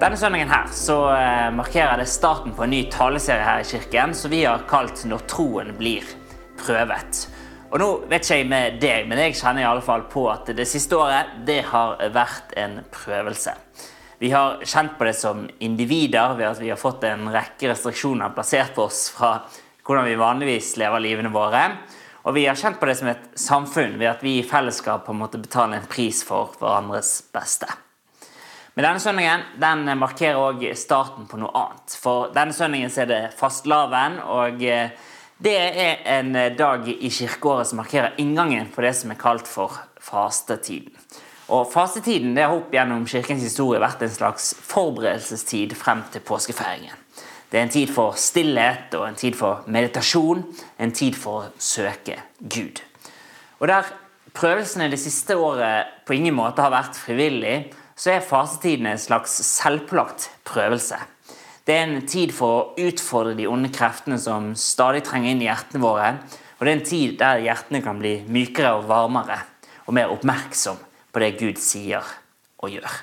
Denne søndagen her så eh, markerer det starten på en ny taleserie her i kirken som vi har kalt 'Når troen blir prøvet'. Og nå vet ikke jeg med deg, men jeg kjenner i alle fall på at det siste året det har vært en prøvelse. Vi har kjent på det som individer ved at vi har fått en rekke restriksjoner plassert på oss fra hvordan vi vanligvis lever livene våre. Og vi har kjent på det som et samfunn ved at vi i fellesskap på en måte betaler en pris for hverandres beste. Men denne søndagen den markerer også starten på noe annet. For denne søndagen er det fastelavn, og eh, det er en dag i kirkeåret som markerer inngangen på det som er kalt for fastetiden. Og Fastetiden det har opp gjennom kirkens historie vært en slags forberedelsestid frem til påskefeiringen. Det er en tid for stillhet og en tid for meditasjon, en tid for å søke Gud. Og Der prøvelsene det siste året på ingen måte har vært frivillig, så er fasetiden en slags selvpålagt prøvelse. Det er en tid for å utfordre de onde kreftene som stadig trenger inn i hjertene våre. Og det er en tid der hjertene kan bli mykere og varmere og mer oppmerksom på det Gud sier og gjør.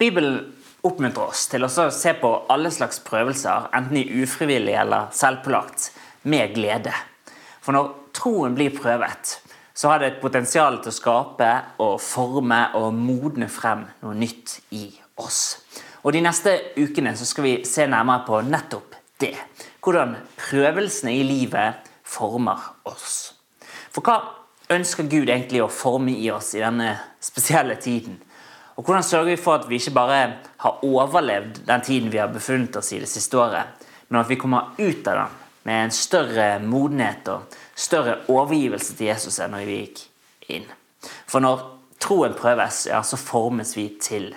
Bibelen oppmuntrer oss til å se på alle slags prøvelser, enten i ufrivillig eller selvpålagt, med glede. For når troen blir prøvet, så har det et potensial til å skape og forme og modne frem noe nytt i oss. Og De neste ukene så skal vi se nærmere på nettopp det. Hvordan prøvelsene i livet former oss. For hva ønsker Gud egentlig å forme i oss i denne spesielle tiden? Og hvordan sørger vi for at vi ikke bare har overlevd den tiden vi har befunnet oss i det siste året, men at vi kommer ut av den med en større modenhet og større overgivelse til Jesus enn når vi gikk inn. For når troen prøves, ja, så formes vi til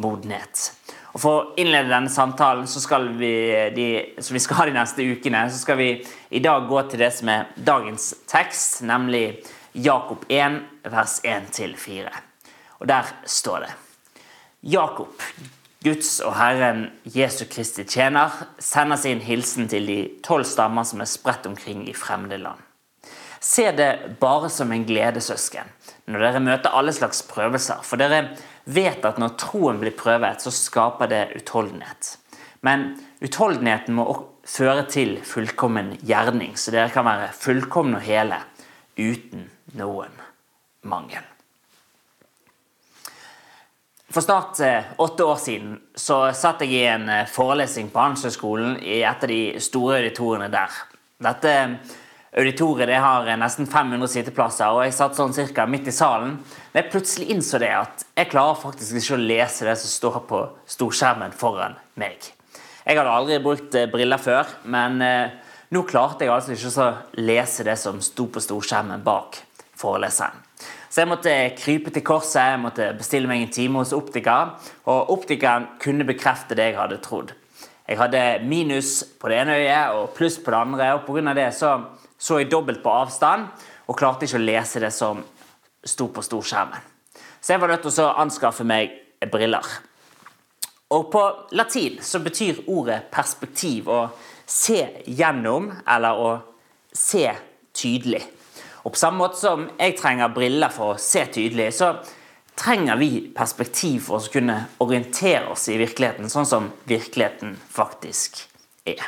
modenhet. Og For å innlede denne samtalen skal vi, de, som vi skal ha de neste ukene, så skal vi i dag gå til det som er dagens tekst, nemlig Jakob 1, vers 1-4. Og der står det Jakob, Guds og Herren Jesu Kristi tjener, sender sin hilsen til de tolv stammer som er spredt omkring i fremmede land. Se det bare som en glede, søsken, når dere møter alle slags prøvelser. For dere vet at når troen blir prøvet, så skaper det utholdenhet. Men utholdenheten må føre til fullkommen gjerning, så dere kan være fullkomne og hele uten noen mangel. For snart eh, åtte år siden så satt jeg i en eh, forelesning på Handelshøyskolen i et av de store auditoriene der. Dette Auditoriet det har nesten 500 sitteplasser, og jeg satt sånn cirka midt i salen. Men jeg plutselig innså det at jeg klarer faktisk ikke å lese det som står på storskjermen foran meg. Jeg hadde aldri brukt eh, briller før, men eh, nå klarte jeg altså ikke å lese det som sto på storskjermen bak foreleseren. Så jeg måtte krype til korset, jeg måtte bestille meg en time hos optiker. Og optikeren kunne bekrefte det jeg hadde trodd. Jeg hadde minus på det ene øyet og pluss på det andre, og pga. det så så jeg dobbelt på avstand og klarte ikke å lese det som sto på storskjermen. Så jeg var nødt til å anskaffe meg briller. Og på latin så betyr ordet perspektiv å se gjennom, eller å se tydelig. Og på samme måte som jeg trenger briller for å se tydelig, så trenger vi perspektiv for å kunne orientere oss i virkeligheten sånn som virkeligheten faktisk er.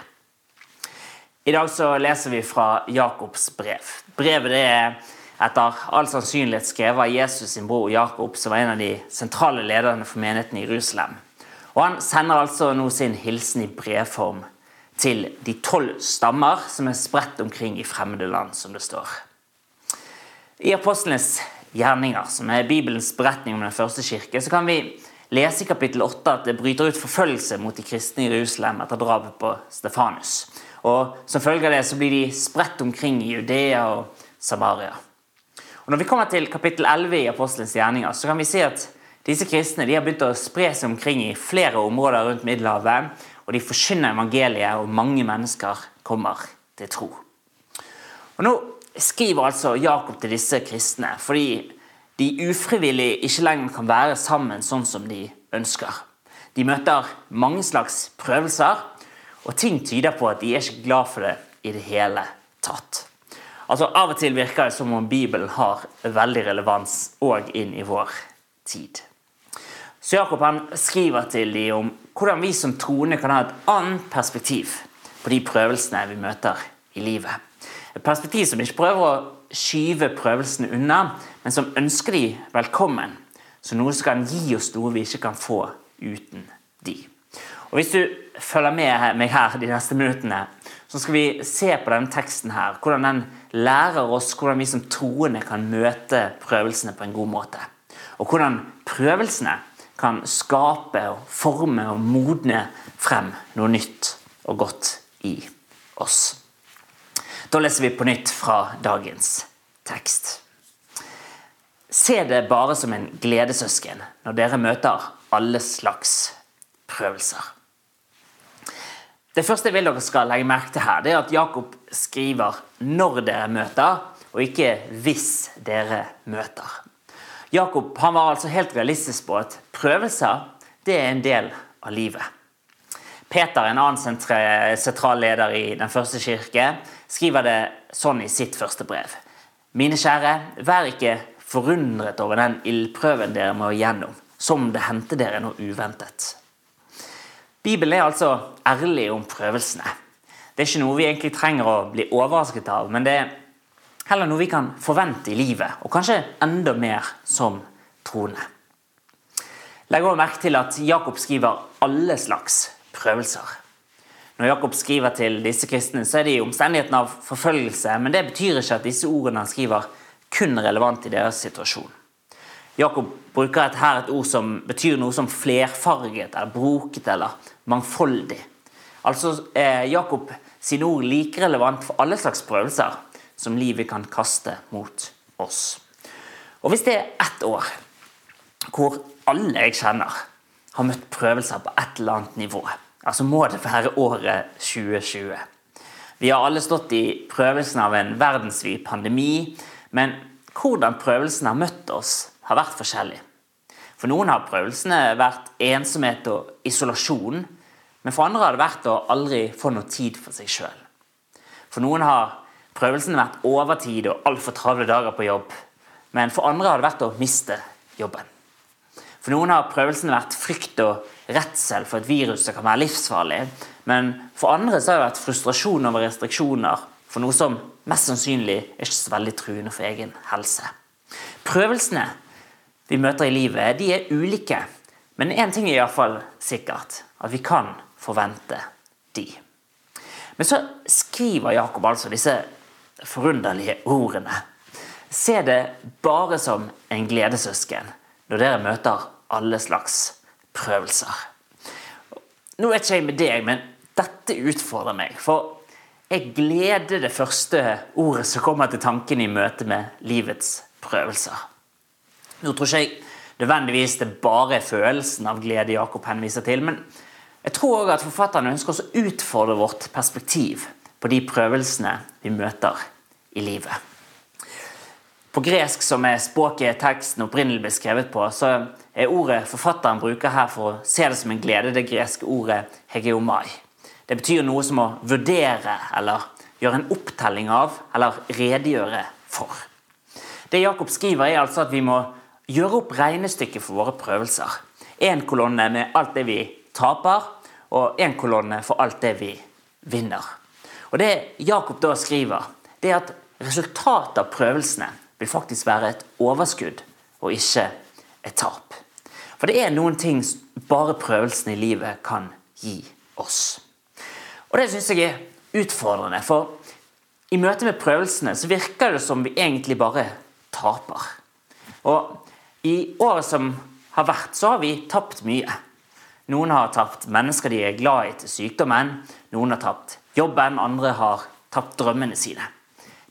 I dag så leser vi fra Jakobs brev. Brevet det er etter all sannsynlighet skrevet av Jesus sin bror Jakob, som var en av de sentrale lederne for menigheten i Jerusalem. Og Han sender altså nå sin hilsen i brevform til de tolv stammer som er spredt omkring i fremmede land, som det står. I apostlenes gjerninger, som er Bibelens beretning om den første kirke, så kan vi lese i kapittel 8 at det bryter ut forfølgelse mot de kristne i Jerusalem etter drapet på Stefanus. Og Som følge av det så blir de spredt omkring i Judea og Samaria. Og Når vi kommer til kapittel 11 i Apostelens gjerninger, så kan vi se at disse kristne de har begynt å spre seg omkring i flere områder rundt Middelhavet. Og de forkynner evangeliet, og mange mennesker kommer til tro. Og Nå skriver altså Jakob til disse kristne fordi de ufrivillig ikke lenger kan være sammen sånn som de ønsker. De møter mange slags prøvelser, og ting tyder på at de er ikke glad for det i det hele tatt. Altså Av og til virker det som om Bibelen har veldig relevans òg inn i vår tid. Så Jakob han skriver til dem om hvordan vi som troende kan ha et annet perspektiv på de prøvelsene vi møter i livet. Et perspektiv som ikke prøver å skyve prøvelsene unna, men som ønsker de velkommen. Så noe som kan gi oss noe vi ikke kan få uten de. Og Hvis du følger med meg her de neste minuttene, så skal vi se på denne teksten her. Hvordan den lærer oss hvordan vi som troende kan møte prøvelsene på en god måte. Og hvordan prøvelsene kan skape, og forme og modne frem noe nytt og godt i oss. Da leser vi på nytt fra dagens tekst. Se det bare som en gledessøsken når dere møter alle slags prøvelser. Det første jeg vil dere skal legge merke til her, det er at Jakob skriver 'når dere møter', og ikke 'hvis dere møter'. Jakob han var altså helt realistisk på at prøvelser det er en del av livet. Peter, en annen sentral leder i Den første kirke, skriver det sånn i sitt første brev. Mine kjære, vær ikke forundret over den ildprøven dere må gjennom, som det hendte dere noe uventet. Bibelen er altså ærlig om prøvelsene. Det er ikke noe vi egentlig trenger å bli overrasket av, men det er heller noe vi kan forvente i livet, og kanskje enda mer som troende. Legg også merke til at Jakob skriver alle slags prøvelser. Når Jakob skriver til disse kristne, så er det i omstendigheten av forfølgelse, men det betyr ikke at disse ordene han skriver, kun er relevant i deres situasjon. Jakob bruker et, her et ord som betyr noe som flerfarget, eller broket eller mangfoldig. Altså er Jakob sine ord like relevant for alle slags prøvelser, som livet kan kaste mot oss. Og hvis det er ett år hvor alle jeg kjenner, har møtt prøvelser på et eller annet nivå, altså må det være året 2020. Vi har alle stått i prøvelsen av en verdensvid pandemi, men hvordan prøvelsen har møtt oss, har vært forskjellig. For noen har prøvelsene vært ensomhet og isolasjon, men for andre har det vært å aldri få noe tid for seg sjøl. For noen har prøvelsene vært overtid og altfor travle dager på jobb. Men for andre har det vært å miste jobben. For noen har prøvelsene vært frykt og redsel for et virus som kan være livsfarlig. Men for andre har det vært frustrasjon over restriksjoner for noe som mest sannsynlig er ikke så veldig truende for egen helse. Prøvelsene vi møter i livet, de er ulike. Men én ting er iallfall sikkert. At vi kan forvente de. Men så skriver Jakob altså disse forunderlige ordene. Se det bare som en gledessøsken når dere møter alle slags prøvelser. Nå vet ikke jeg med deg, men dette utfordrer meg. For jeg gleder det første ordet som kommer til tanken i møte med livets prøvelser. Nå tror ikke jeg nødvendigvis det bare er følelsen av glede Jakob henviser til, men jeg tror òg at forfatterne ønsker å utfordre vårt perspektiv på de prøvelsene vi møter i livet. På gresk, som er språket teksten opprinnelig ble skrevet på, så er ordet forfatteren bruker her for å se det som en glede, det greske ordet hegeomai. Det betyr noe som å vurdere eller gjøre en opptelling av eller redegjøre for. Det Jakob skriver, er altså at vi må gjøre opp regnestykket for våre prøvelser. Én kolonne med alt det vi taper, og én kolonne for alt det vi vinner. Og Det Jakob da skriver, det er at resultatet av prøvelsene vil faktisk være et overskudd og ikke et tap. For det er noen ting bare prøvelsene i livet kan gi oss. Og det syns jeg er utfordrende, for i møte med prøvelsene så virker det som vi egentlig bare taper. Og i året som har vært, så har vi tapt mye. Noen har tapt mennesker de er glad i, til sykdommen. Noen har tapt jobben, andre har tapt drømmene sine.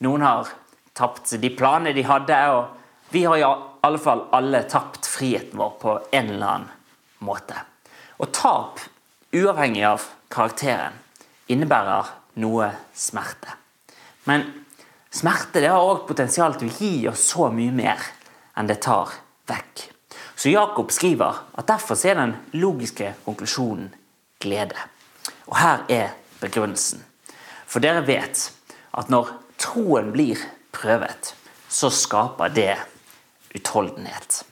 Noen har tapt de planene de hadde, og vi har i alle fall alle tapt friheten vår på en eller annen måte. Og tap, uavhengig av karakteren, innebærer noe smerte. Men smerte det har òg potensial til å gi oss så mye mer enn det tar vekk. Så Jakob skriver at derfor er den logiske konklusjonen glede. Og her er begrunnelsen. For dere vet at når troen blir prøvet, så skaper det utholdenhet.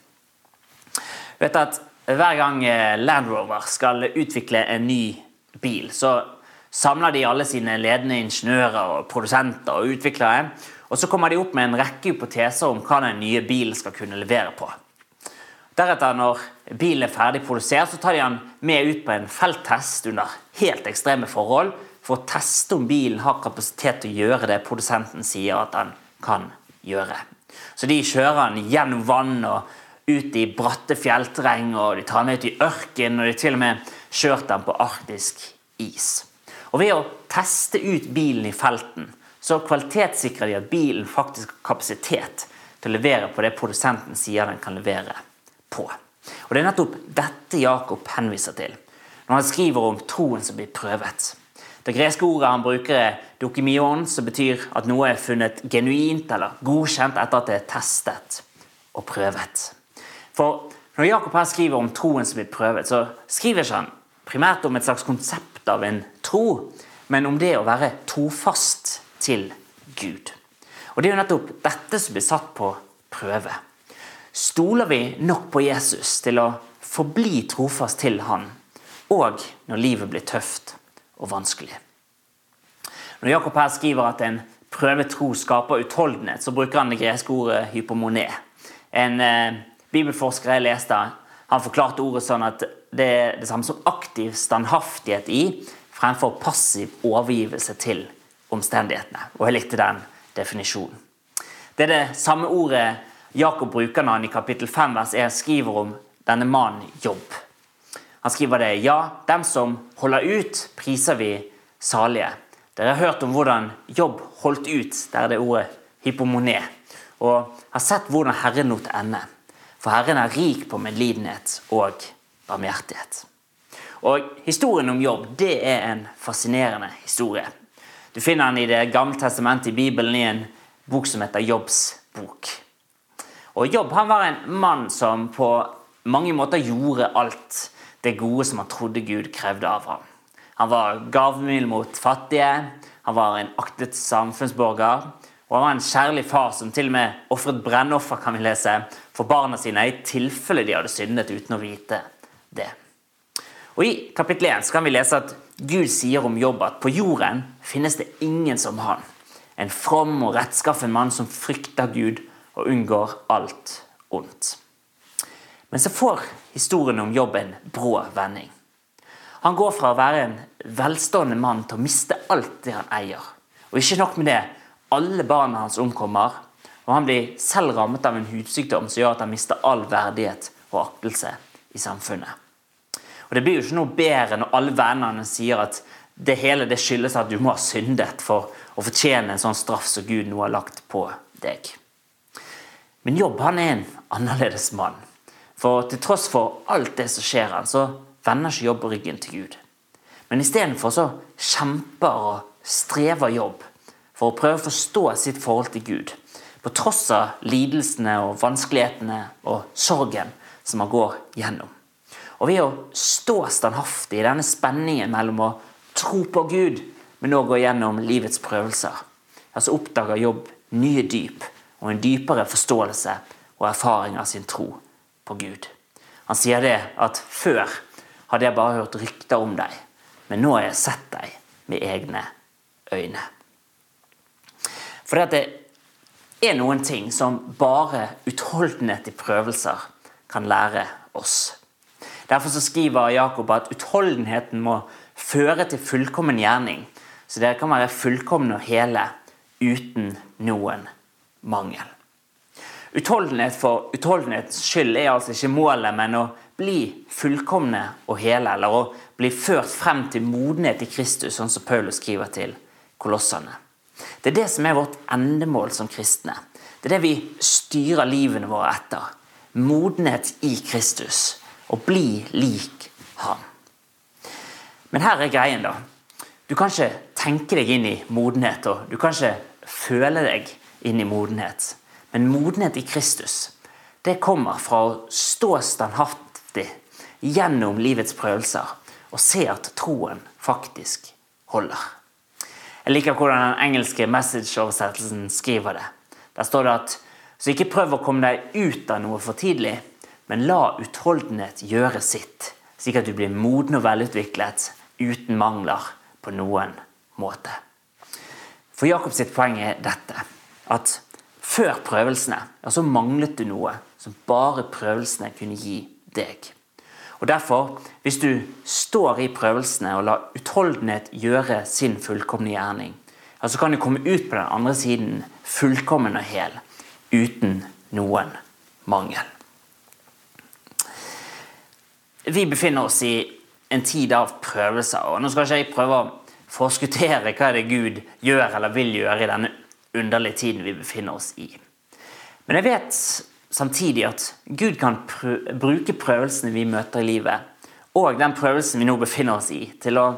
Du Vet at hver gang eh, Land Rover skal utvikle en ny bil, så samler de alle sine ledende ingeniører, og produsenter og utviklere. Og så kommer de opp med en rekke hypoteser om hva den nye bilen skal kunne levere på. Deretter, når bilen er ferdig produsert, så tar de den med ut på en felttest under helt ekstreme forhold for å teste om bilen har kapasitet til å gjøre det produsenten sier at den kan gjøre. Så de kjører den gjennom vann og ut i bratte fjellterreng, og de tar den ut i ørken, og de til og med kjørt den på arktisk is. Og Ved å teste ut bilen i felten så kvalitetssikrer de at bilen faktisk har kapasitet til å levere på det produsenten sier den kan levere på. Og Det er nettopp dette Jakob henviser til når han skriver om troen som blir prøvet. Det greske ordet han bruker, er dokimion, som betyr at noe er funnet genuint eller godkjent etter at det er testet og prøvet. For når Jakob her skriver om troen som blir prøvet, så skriver ikke han primært om et slags konsept av en tro, men om det å være trofast til Gud. Og Det er jo nettopp dette som blir satt på prøve. Stoler vi nok på Jesus til å forbli trofast til Han, og når livet blir tøft og vanskelig? Når Jakob her skriver at en prøvetro skaper utholdenhet, så bruker han det greske ordet hypomoné. En eh, bibelforsker jeg leste, han forklarte ordet sånn at det er det samme som aktiv standhaftighet i, fremfor passiv overgivelse til omstendighetene. Og jeg likte den definisjonen. Det er det samme ordet Jakob bruker når han i kapittel 5 vers 1 skriver om denne mannen Jobb. Han skriver det Ja, dem som holder ut, priser vi salige. Dere har hørt om hvordan Jobb holdt ut, der er det ordet hypomoné. og har sett hvordan Herren lot ende. For Herren er rik på medlidenhet og barmhjertighet. Og Historien om Jobb det er en fascinerende historie. Du finner den i Det gamle testamentet i Bibelen i en bok som heter Jobbs bok. Og Jobb han var en mann som på mange måter gjorde alt det gode som han trodde Gud krevde av ham. Han var gavmild mot fattige, han var en aktet samfunnsborger, og han var en kjærlig far som til og med ofret brennoffer kan vi lese, for barna sine i tilfelle de hadde syndet uten å vite det. Og I kapittel 1 kan vi lese at Gud sier om Jobb at på jorden finnes det ingen som han. En from og rettskaffen mann som frykter Gud og unngår alt ondt. Men så får historien om Jobb en brå vending. Han går fra å være en velstående mann til å miste alt det han eier. Og ikke nok med det, alle barna hans omkommer, og han blir selv rammet av en hudsykdom som gjør at han mister all verdighet og aktelse i samfunnet. Og Det blir jo ikke noe bedre når alle vennene sier at det hele det skyldes at du må ha syndet for å fortjene en sånn straff som Gud nå har lagt på deg. Men Jobb han er en annerledes mann. For til tross for alt det som skjer han, så vender ikke Jobb ryggen til Gud. Men istedenfor så kjemper og strever Jobb for å prøve å forstå sitt forhold til Gud. På tross av lidelsene og vanskelighetene og sorgen som han går gjennom. Og ved å stå standhaftig i denne spenningen mellom å tro på Gud, men òg gå gjennom livets prøvelser, så altså oppdager Jobb nye dyp og en dypere forståelse og erfaring av sin tro på Gud. Han sier det at før hadde jeg bare hørt rykter om deg, men nå har jeg sett deg med egne øyne. For det er noen ting som bare utholdenhet i prøvelser kan lære oss. Derfor skriver Jakob at utholdenheten må føre til fullkommen gjerning, så dere kan være fullkomne og hele uten noen mangel. Utholdenhet for utholdenhets skyld er altså ikke målet, men å bli fullkomne og hele, eller å bli ført frem til modenhet i Kristus, sånn som Paulus skriver til kolossene. Det er det som er vårt endemål som kristne. Det er det vi styrer livene våre etter. Modenhet i Kristus Å bli lik ham. Men her er greien, da. Du kan ikke tenke deg inn i modenhet, og du kan ikke føle deg inn i modenhet. Men modenhet i Kristus, det kommer fra å stå standhaftig gjennom livets prøvelser og se at troen faktisk holder. Jeg liker hvordan den engelske message-oversettelsen skriver det. Der står det at så ikke prøv å komme deg ut av noe for tidlig, men la utholdenhet gjøre sitt, slik at du blir moden og velutviklet uten mangler på noen måte. For Jakobs poeng er dette at før prøvelsene så manglet du noe som bare prøvelsene kunne gi deg. Og Derfor, hvis du står i prøvelsene og lar utholdenhet gjøre sin fullkomne gjerning, så kan du komme ut på den andre siden fullkommen og hel, uten noen mangel. Vi befinner oss i en tid av prøvelser. og Nå skal ikke jeg prøve å forskuttere hva det Gud gjør eller vil gjøre i denne underlige tiden vi befinner oss i. Men jeg vet samtidig at Gud kan prø bruke prøvelsene vi møter i livet, og den prøvelsen vi nå befinner oss i, til å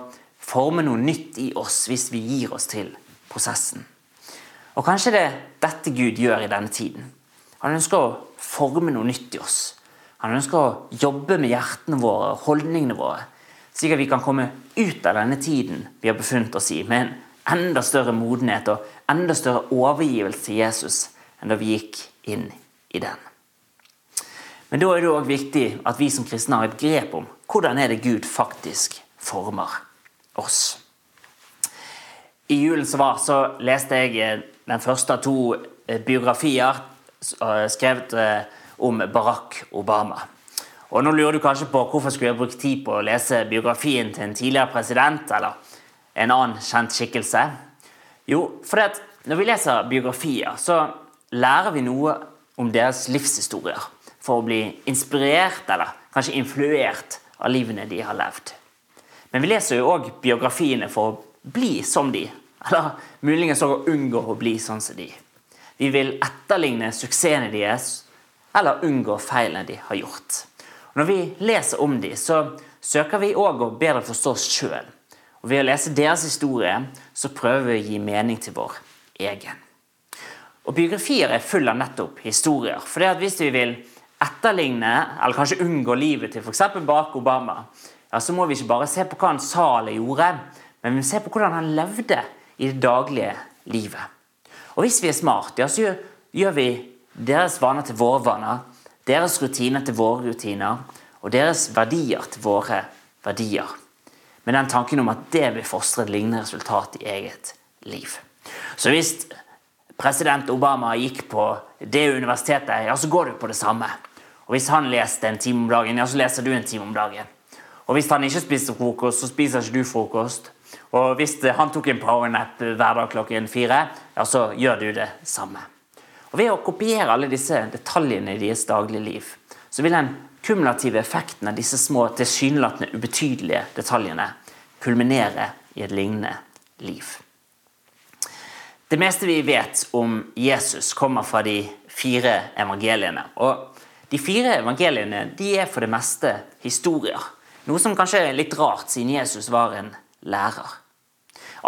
forme noe nytt i oss hvis vi gir oss til prosessen. Og Kanskje det er dette Gud gjør i denne tiden. Han ønsker å forme noe nytt i oss. Han ønsker å jobbe med hjertene våre og holdningene våre, slik at vi kan komme ut av denne tiden vi har befunnet oss i, med en enda større modenhet og enda større overgivelse til Jesus enn da vi gikk inn i den. Men da er det òg viktig at vi som kristne har et grep om hvordan er det Gud faktisk former oss. I julen som var, så leste jeg eh, den første av to eh, biografier eh, skrevet om Barack Obama. Og nå lurer du kanskje på hvorfor skulle jeg brukt tid på å lese biografien til en tidligere president eller en annen kjent skikkelse. Jo, fordi at når vi leser biografier, så lærer vi noe om deres livshistorier for å bli inspirert eller kanskje influert av livene de har levd. Men vi leser jo òg biografiene for å bli som de, eller muligens òg å unngå å bli sånn som de. Vi vil etterligne suksessene deres eller unngå feilene de har gjort. Og når vi leser om de, så søker vi òg å bedre forstå oss sjøl. Og ved å lese deres historie så prøver vi å gi mening til vår egen. Og Biografier er full av nettopp historier. For det at Hvis vi vil etterligne, eller kanskje unngå livet til f.eks. Barack Obama, ja, så må vi ikke bare se på hva han sa eller gjorde, men vi må se på hvordan han levde i det daglige livet. Og Hvis vi er smart, ja, så gjør, vi deres vaner til våre vaner, deres rutiner til våre rutiner, og deres verdier til våre verdier. Med den tanken om at det vil fostre et lignende resultat i eget liv. Så hvis president Obama gikk på det universitetet, ja, så går du på det samme. Og Hvis han leste en time om dagen, ja, så leser du en time om dagen. Og Hvis han ikke spiser frokost, så spiser ikke du frokost. Og Hvis han tok en powernap hver dag klokken fire, ja, så gjør du det samme. Og Ved å kopiere alle disse detaljene i deres daglige liv, så vil den kumulative effekten av disse små, tilsynelatende ubetydelige detaljene kulminerer i et lignende liv. Det meste vi vet om Jesus, kommer fra de fire evangeliene. Og De fire evangeliene de er for det meste historier. Noe som kanskje er litt rart, siden Jesus var en lærer.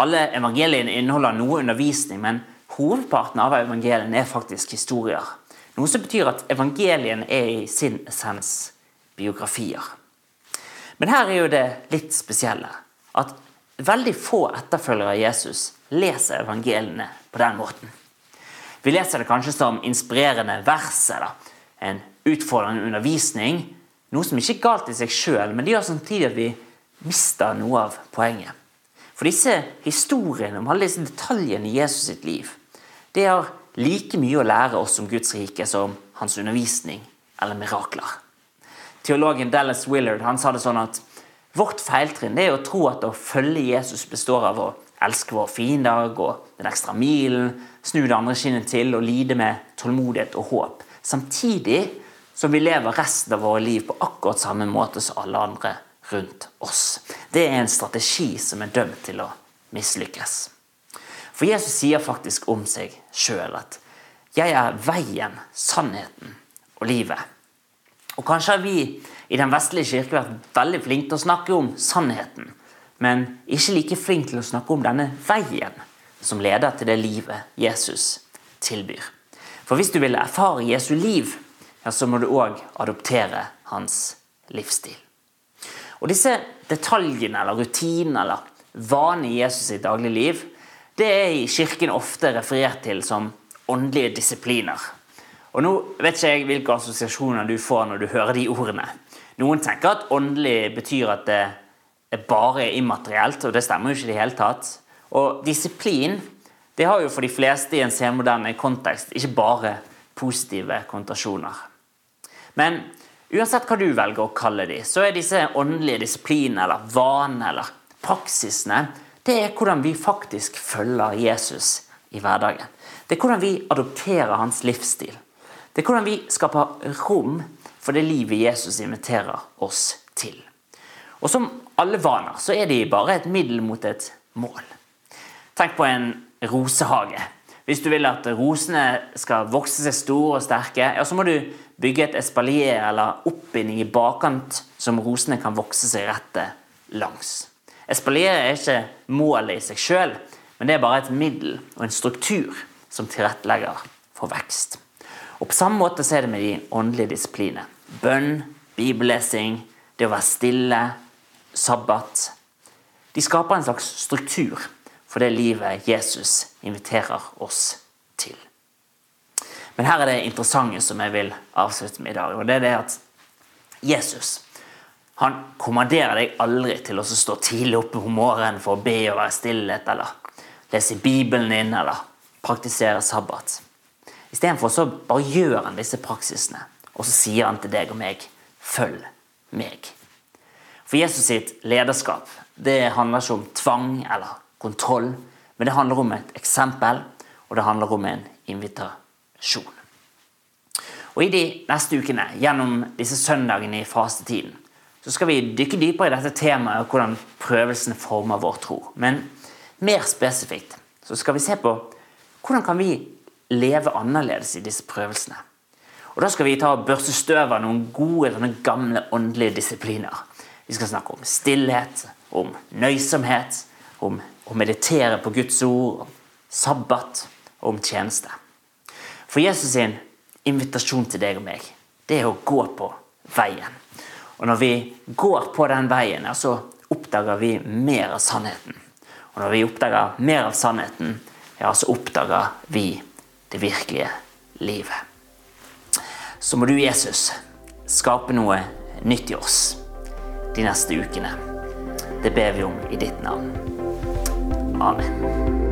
Alle evangeliene inneholder noe undervisning, men hovedparten av evangeliene er faktisk historier. Noe som betyr at evangeliene er i sin essens biografier. Men her er jo det litt spesielle. At veldig få etterfølgere av Jesus leser evangeliene på den måten. Vi leser det kanskje som inspirerende vers eller en utfordrende undervisning. Noe som ikke er galt i seg sjøl, men det gjør samtidig at vi mister noe av poenget. For disse historiene om alle disse detaljene i Jesus sitt liv, det har like mye å lære oss om Guds rike som hans undervisning eller mirakler. Teologen Dallas Willard han sa det sånn at vårt feiltrinn er å tro at å følge Jesus består av å elske våre fiender, gå den ekstra milen, snu det andre kinnet til og lide med tålmodighet og håp. Samtidig som vi lever resten av våre liv på akkurat samme måte som alle andre rundt oss. Det er en strategi som er dømt til å mislykkes. For Jesus sier faktisk om seg sjøl at 'jeg er veien, sannheten og livet'. Og Kanskje har vi i den vestlige kirke vært veldig flinke til å snakke om sannheten men ikke like flinke til å snakke om denne veien som leder til det livet Jesus tilbyr. For hvis du vil erfare Jesu liv, ja, så må du òg adoptere hans livsstil. Og disse detaljene eller rutinene eller vanene i Jesus sitt daglige liv, det er i kirken ofte referert til som åndelige disipliner. Og nå vet ikke jeg hvilke assosiasjoner du får når du hører de ordene. Noen tenker at åndelig betyr at det er bare immaterielt, og det stemmer jo ikke i det hele tatt. Og disiplin det har jo for de fleste i en senmoderne kontekst ikke bare positive konnotasjoner. Men uansett hva du velger å kalle de, så er disse åndelige disiplinene eller vanene eller praksisene det er hvordan vi faktisk følger Jesus i hverdagen. Det er hvordan vi adopterer hans livsstil. Det er hvordan vi skaper rom for det livet Jesus inviterer oss til. Og som alle vaner så er de bare et middel mot et mål. Tenk på en rosehage. Hvis du vil at rosene skal vokse seg store og sterke, ja, så må du bygge et espalier eller oppbinding i bakkant som rosene kan vokse seg rette langs. Espalier er ikke målet i seg sjøl, men det er bare et middel og en struktur som tilrettelegger for vekst. Og På samme måte så er det med de åndelige disiplinene. Bønn, bibellesing, det å være stille, sabbat. De skaper en slags struktur for det livet Jesus inviterer oss til. Men her er det interessante som jeg vil avslutte med i dag. og det er det at Jesus han kommanderer deg aldri til å stå tidlig oppe om morgenen for å be og være stillhet, eller lese Bibelen din, eller praktisere sabbat. Istedenfor så bare gjør han disse praksisene, og så sier han til deg og meg følg meg. For Jesus sitt lederskap det handler ikke om tvang eller kontroll, men det handler om et eksempel, og det handler om en invitasjon. Og I de neste ukene, gjennom disse søndagene i fastetiden, så skal vi dykke dypere i dette temaet og hvordan prøvelsene former vår tro. Men mer spesifikt så skal vi se på hvordan kan vi leve annerledes i disse prøvelsene. Og Da skal vi ta og børste støv av noen gode, gamle åndelige disipliner. Vi skal snakke om stillhet, om nøysomhet, om å meditere på Guds ord, om sabbat og om tjeneste. For Jesus sin invitasjon til deg og meg, det er å gå på veien. Og når vi går på den veien, så oppdager vi mer av sannheten. Og når vi oppdager mer av sannheten, ja, så oppdager vi det virkelige livet. Så må du, Jesus, skape noe nytt i oss de neste ukene. Det ber vi om i ditt navn. Amen.